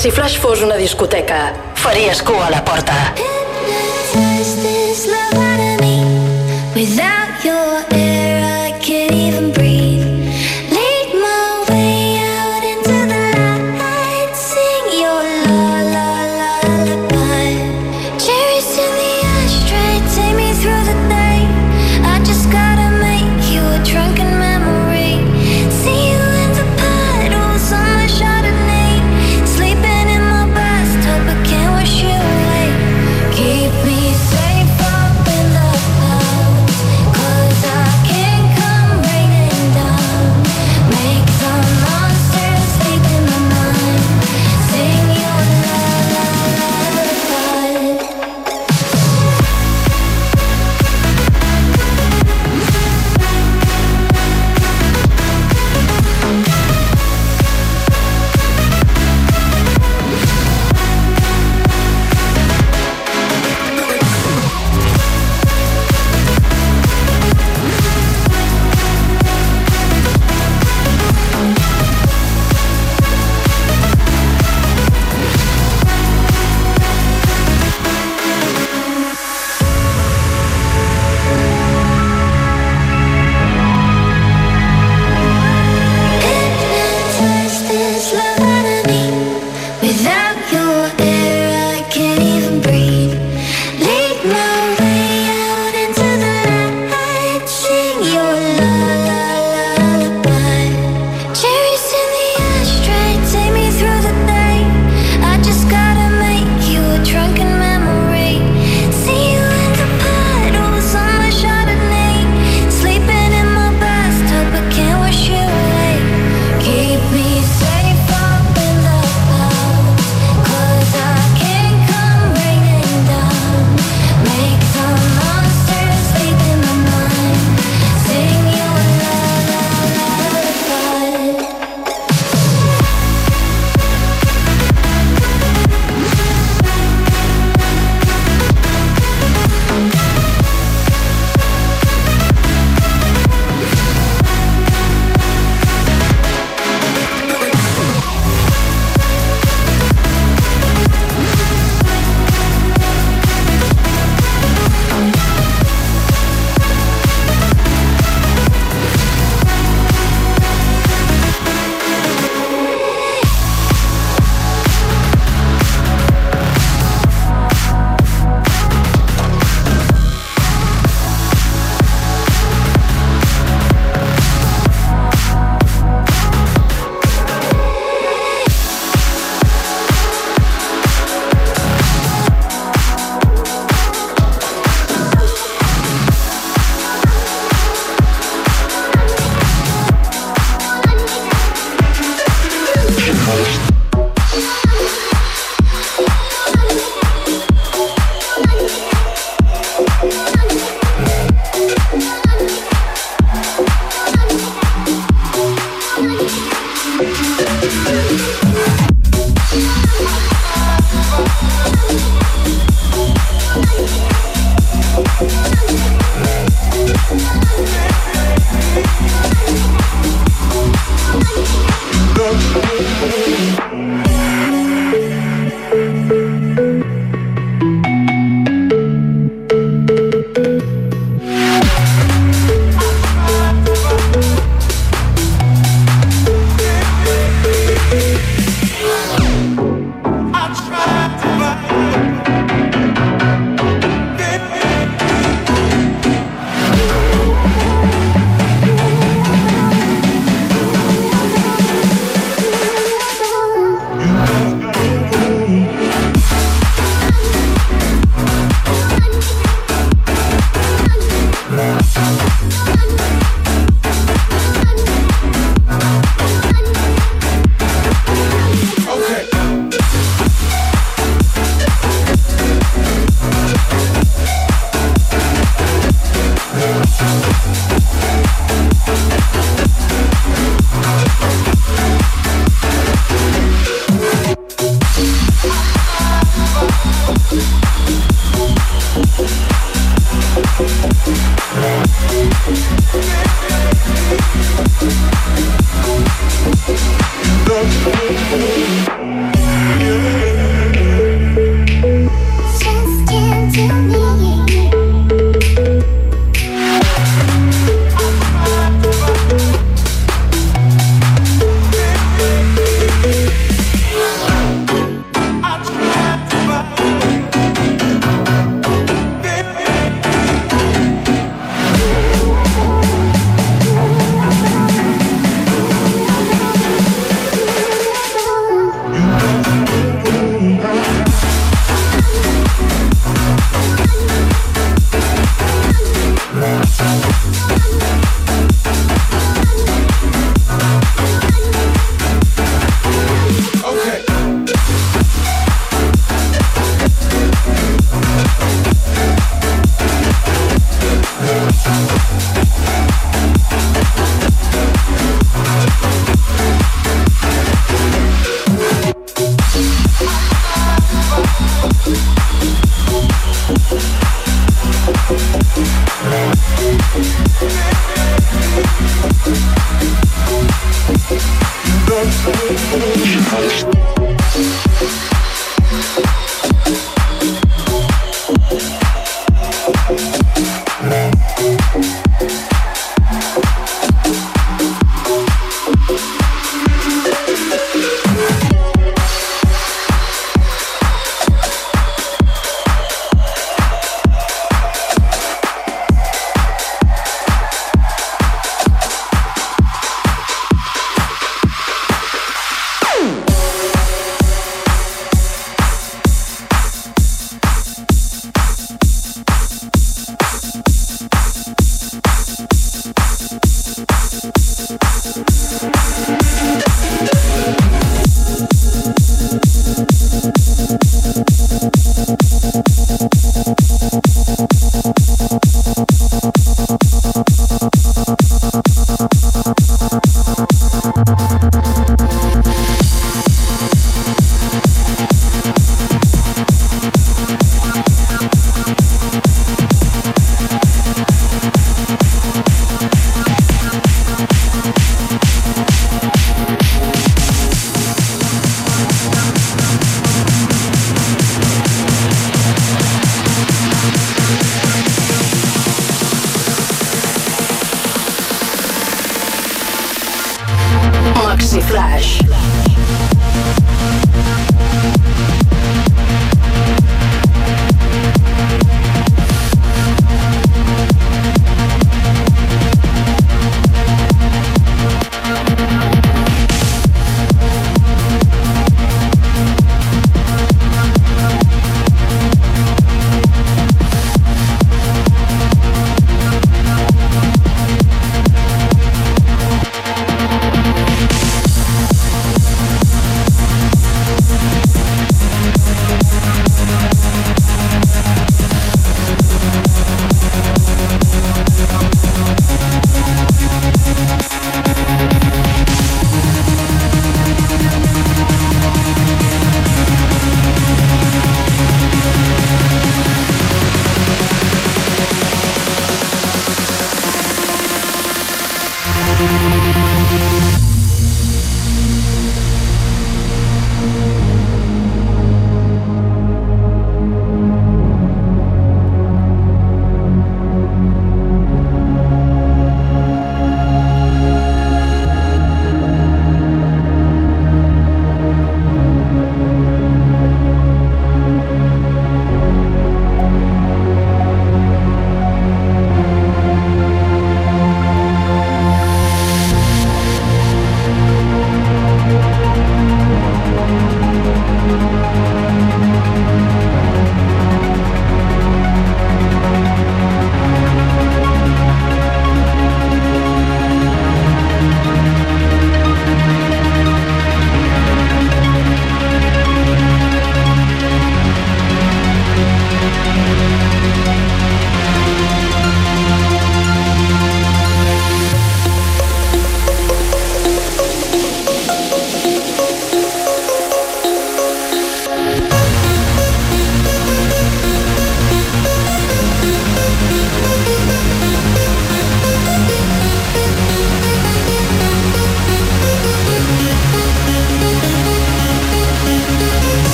Si Maxi Flash fos una discoteca, faries cua a la porta.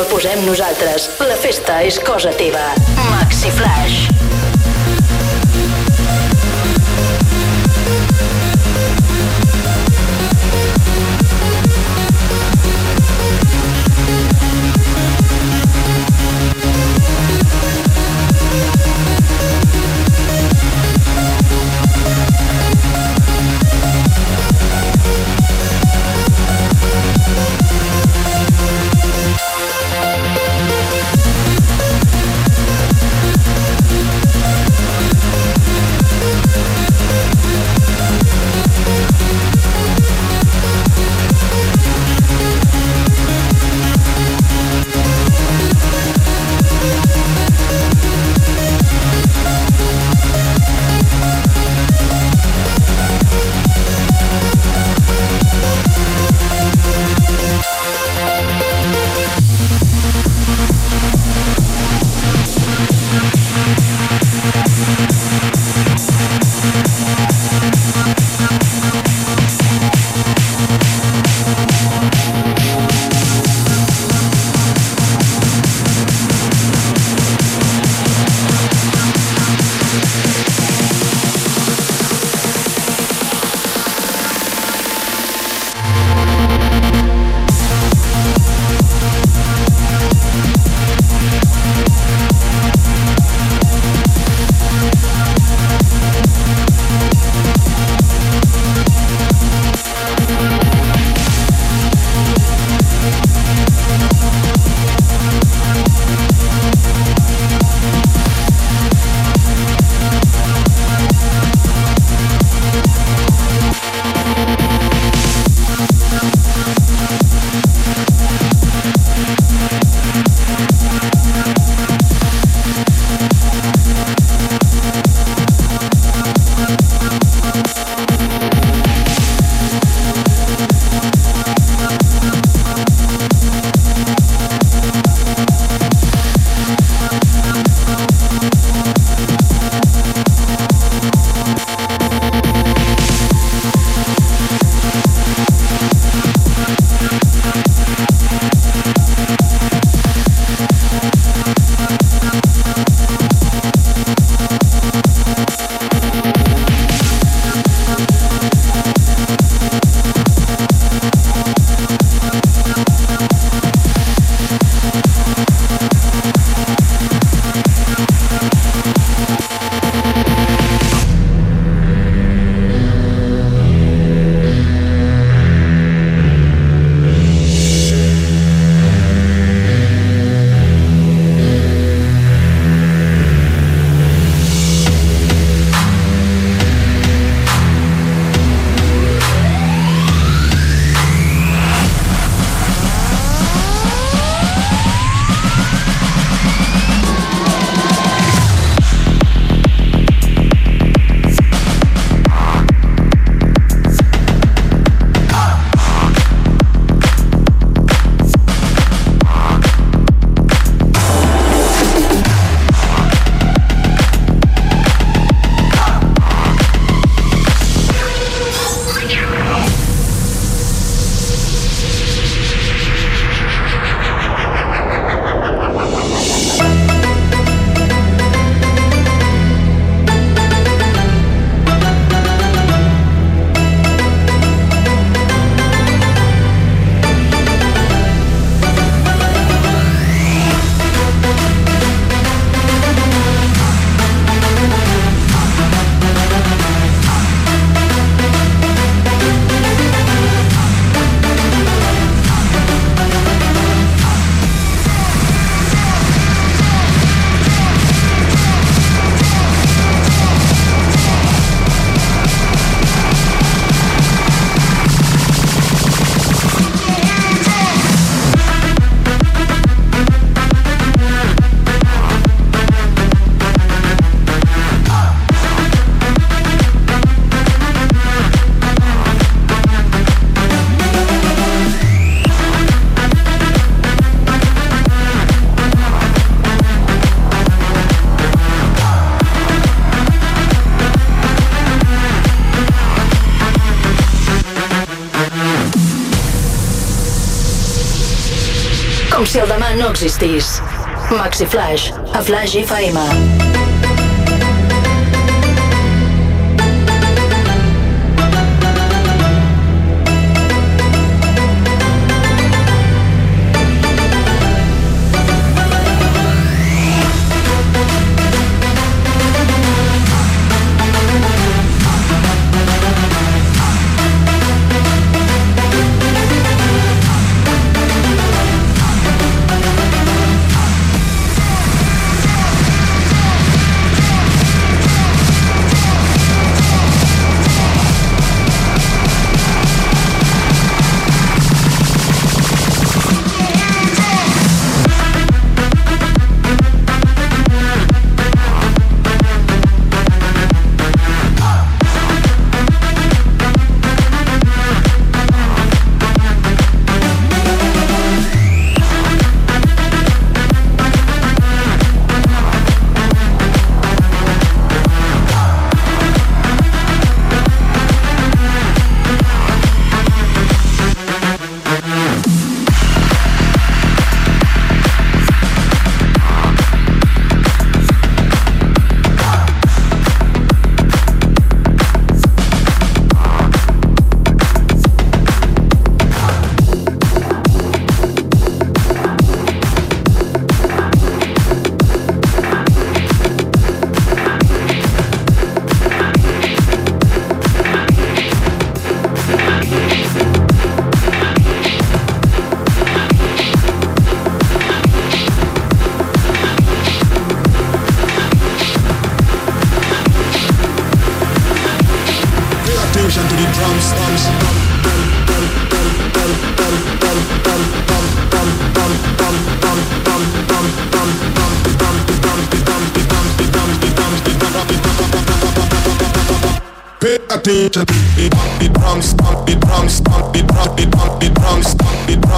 El posem nosaltres. La festa és cosa teva. Maxi Flash. Existís. Maxi Flash, a Flash FM.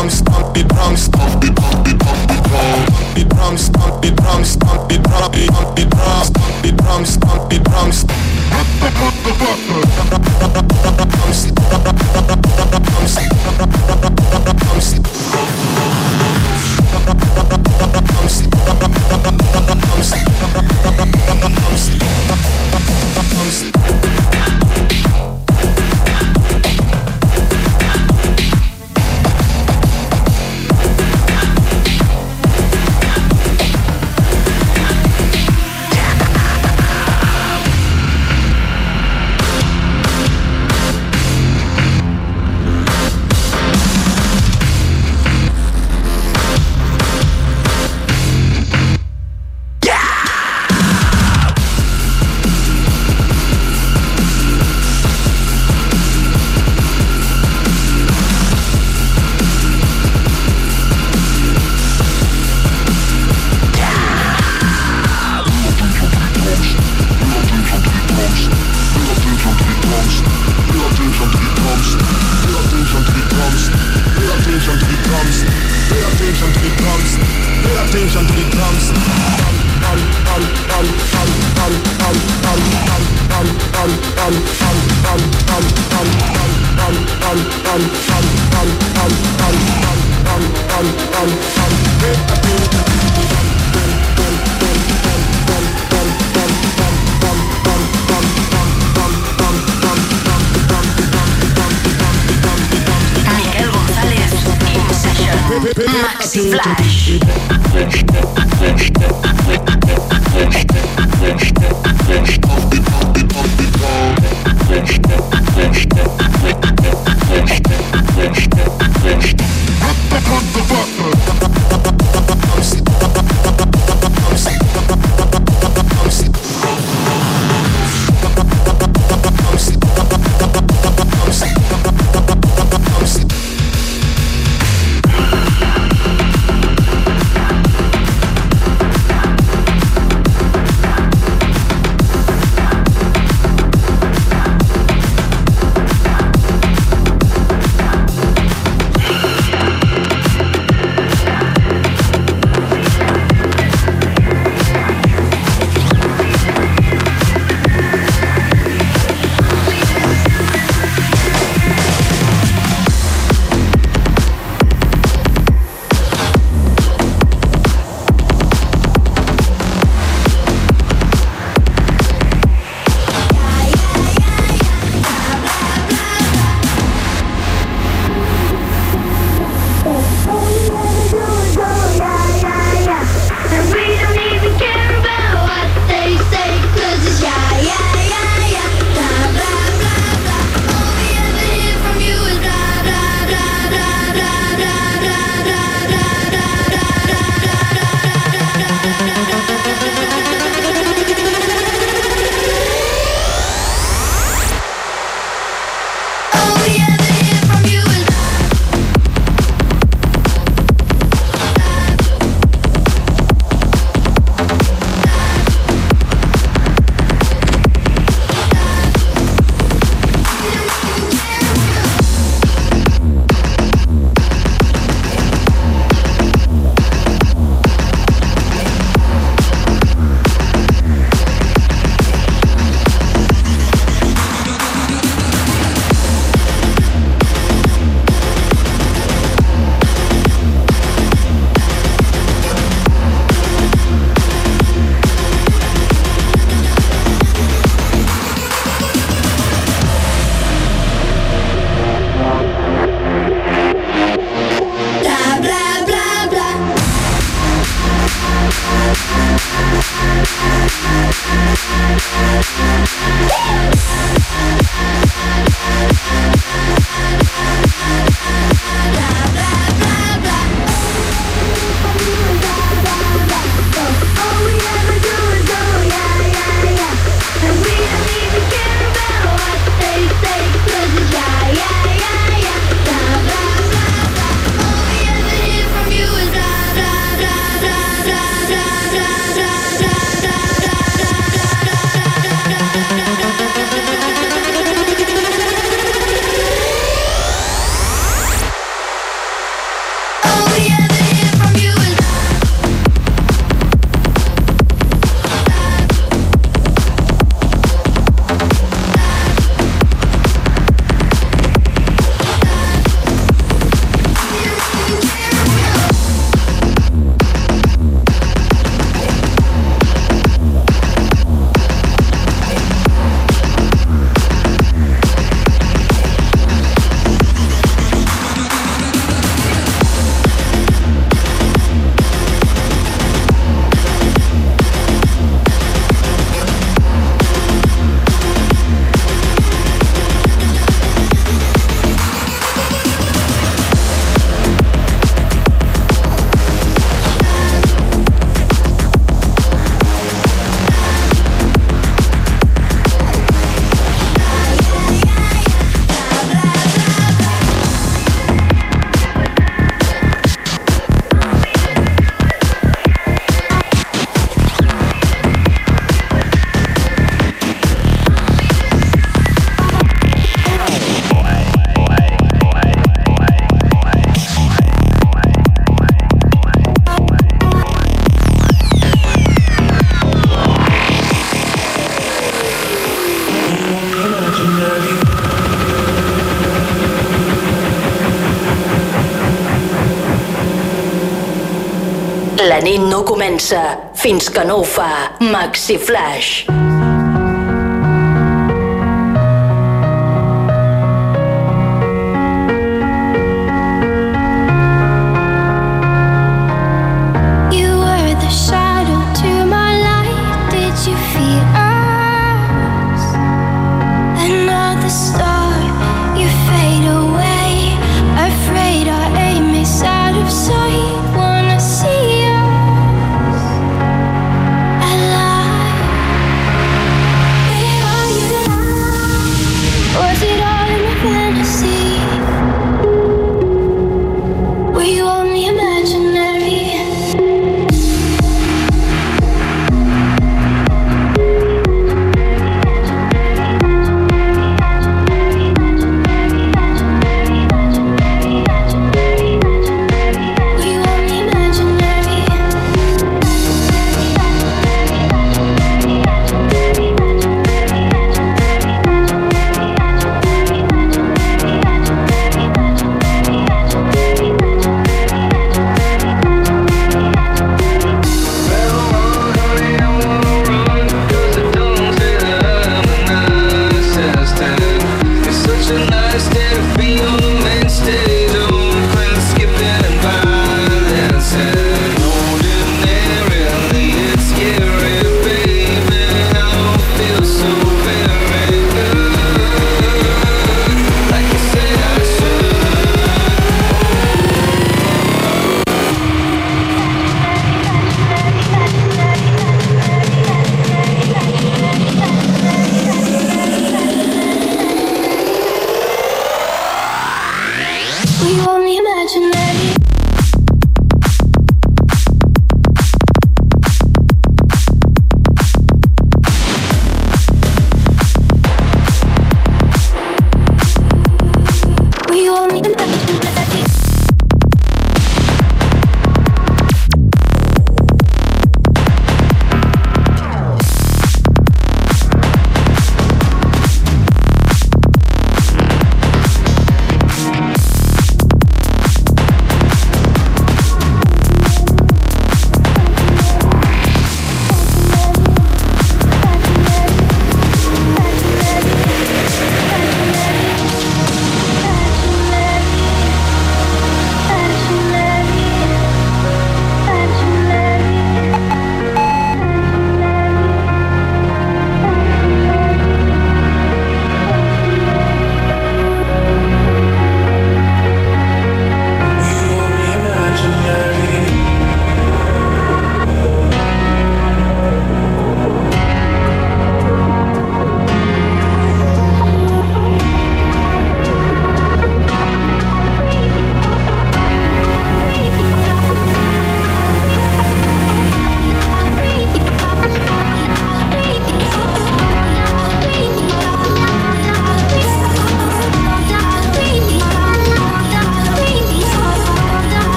drum stomp the drum stomp the drum the drum the drum. The drum stomp the drum stomp the drum the drum the drum stomp the drum stomp the drum stomp the drum stomp the drum stomp comença fins que no ho fa Maxi Flash.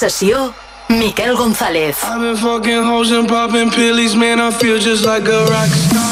Sessió, Miquel González. I've been fucking hoes and popping pillies, man, I feel just like a rock.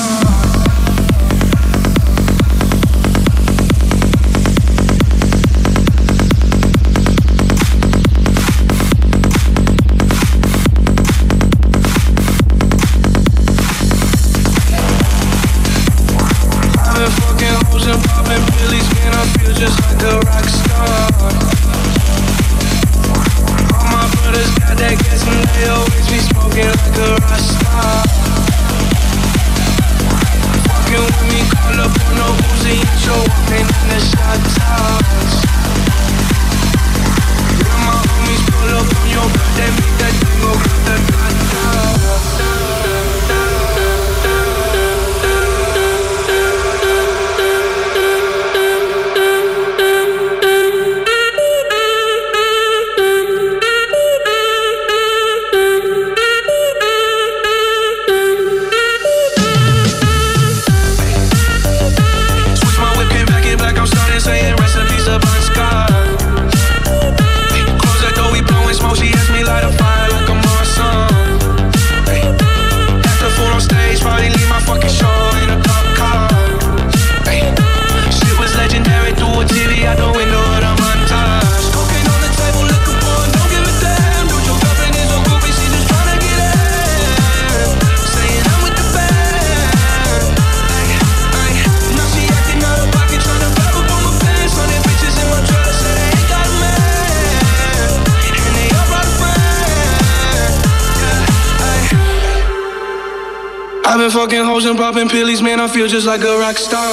feel just like a rock star.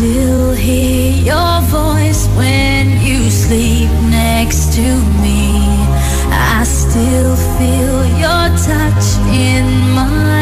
still hear your voice when you sleep next to me. I still feel your touch in my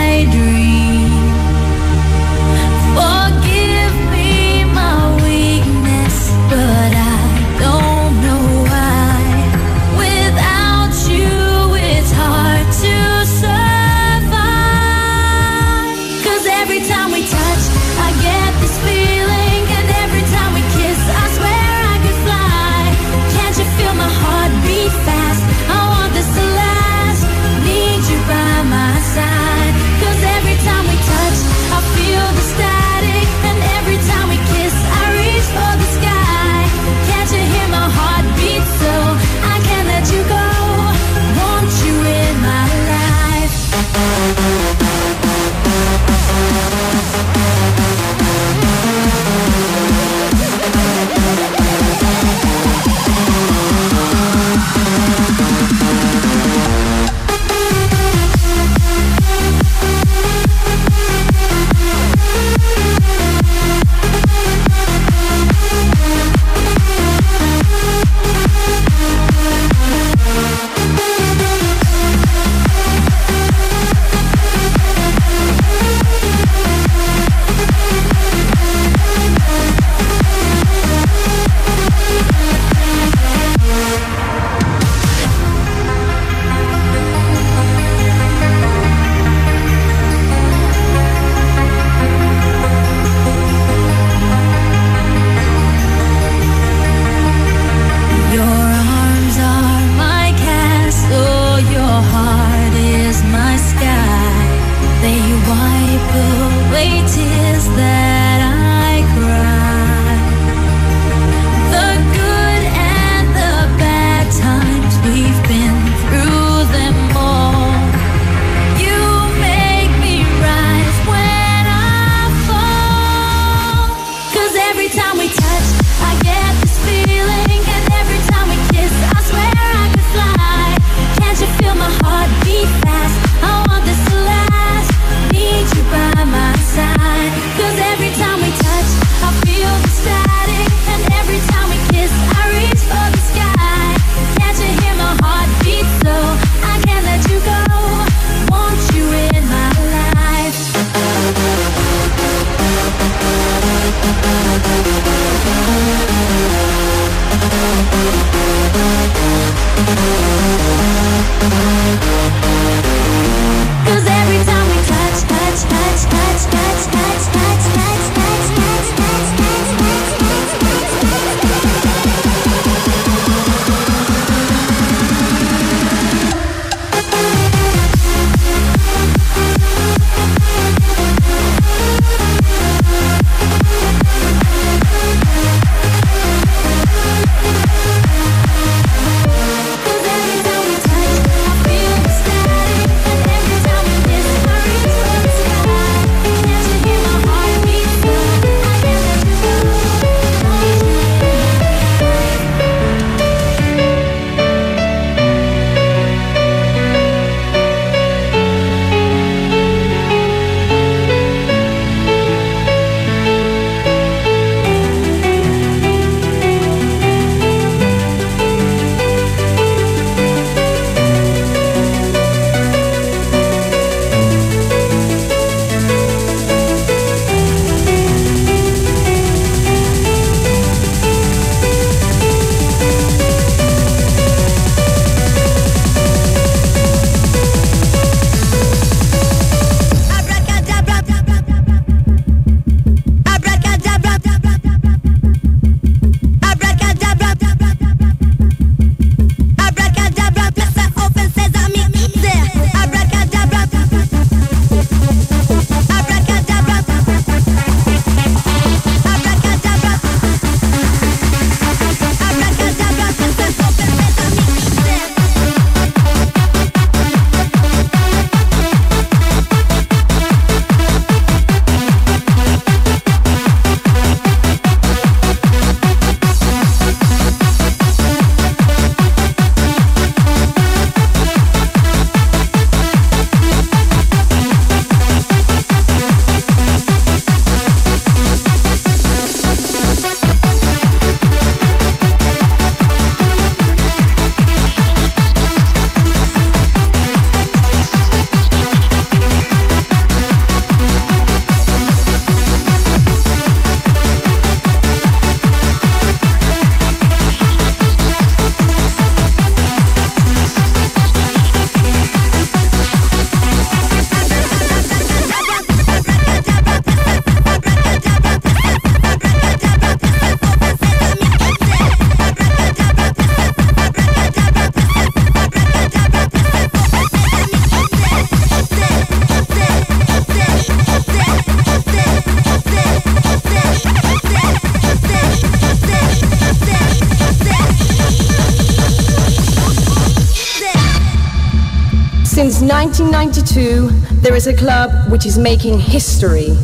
1992, there is a club which is making history.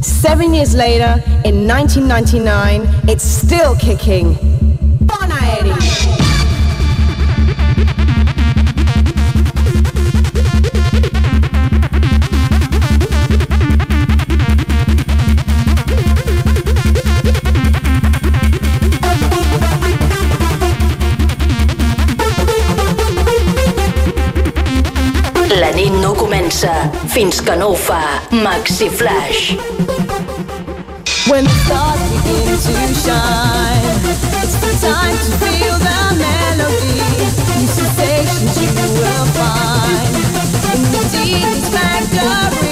Seven years later, in 1999, it's still kicking. relaxa fins que no ho fa. Maxi Flash. When the stars begin to shine, it's the time to feel the melody. New sensations you will find in the deepest factory.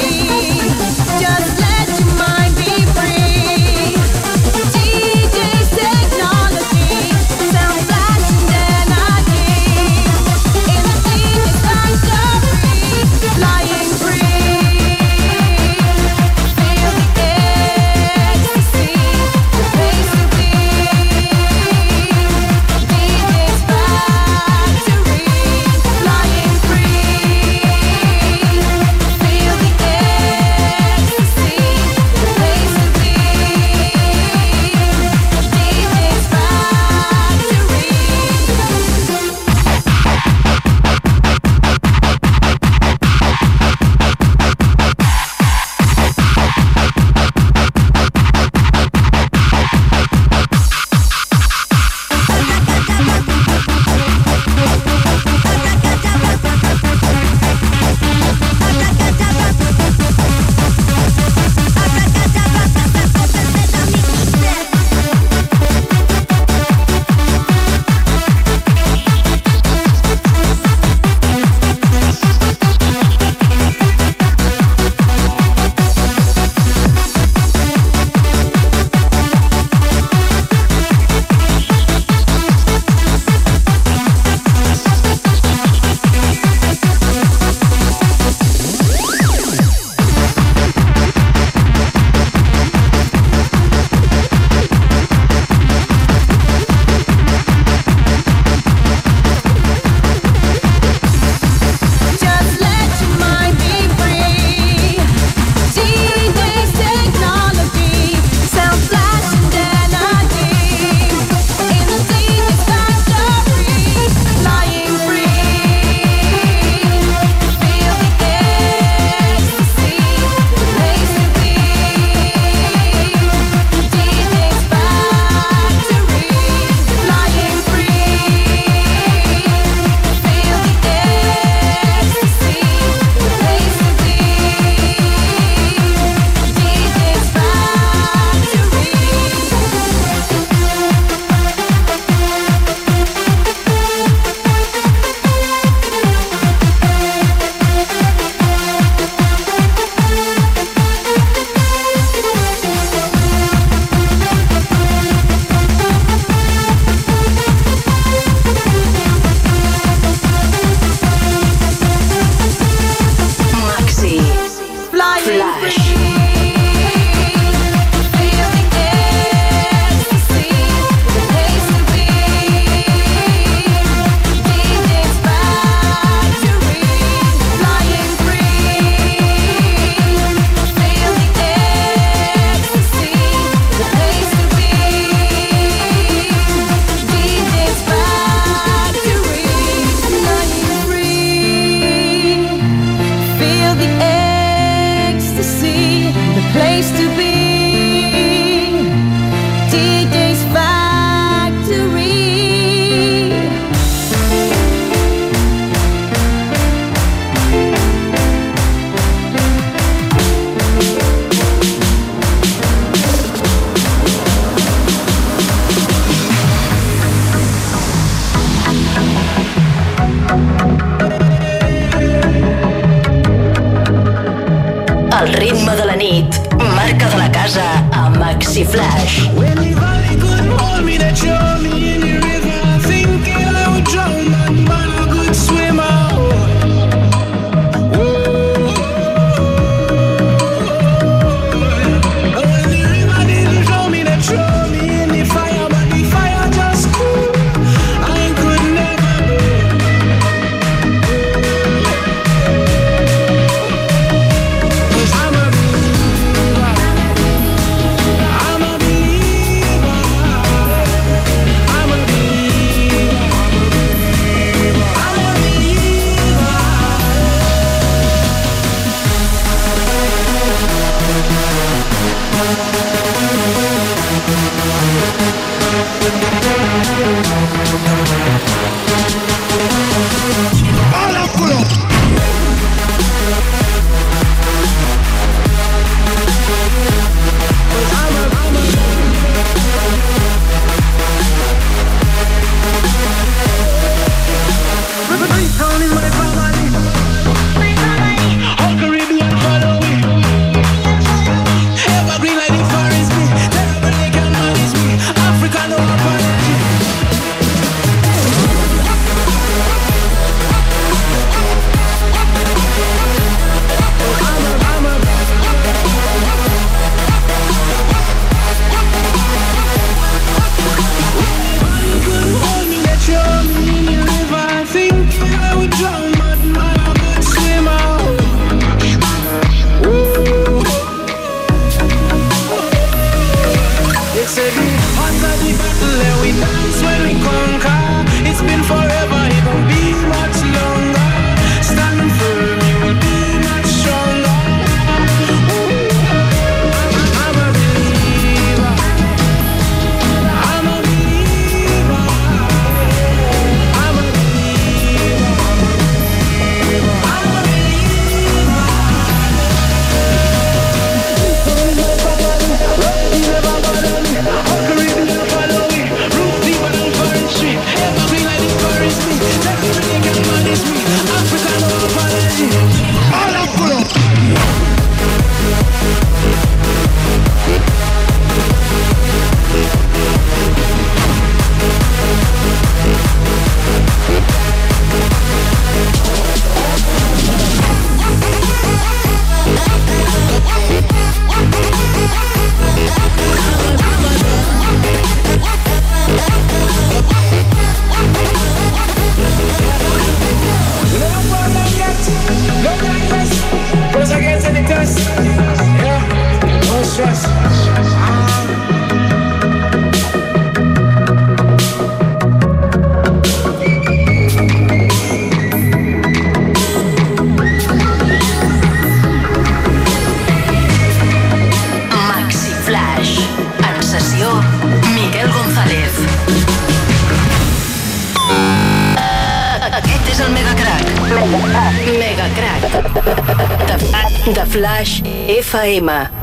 AM.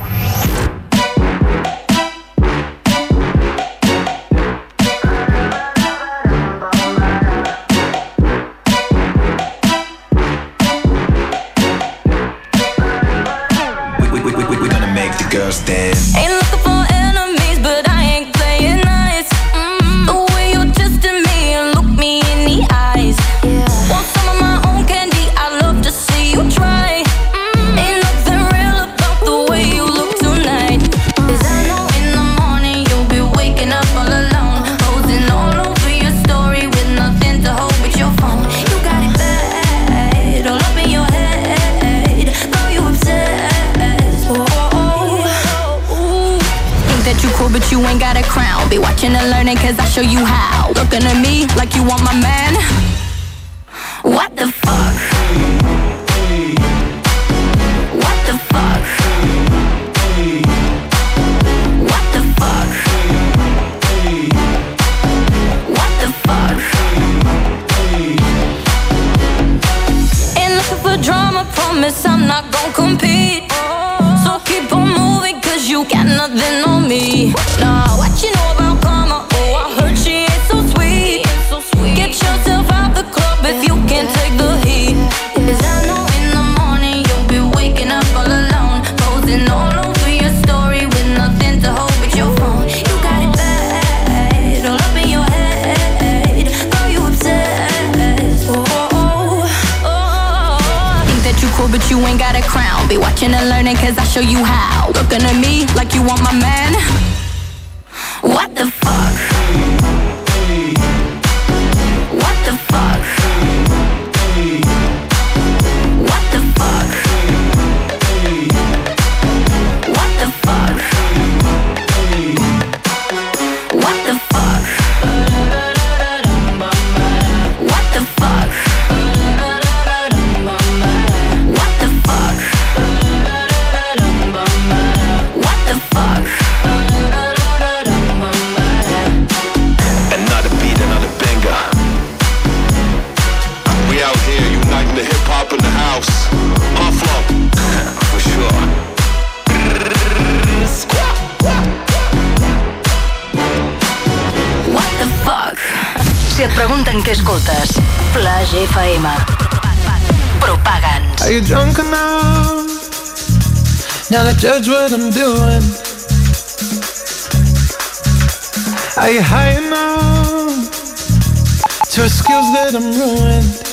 compete. So keep on moving, cause you got nothing on me. be watching and learning cause I show you how. Looking at me like you want my man. judge what I'm doing. Are you high enough to a skills that I'm ruined?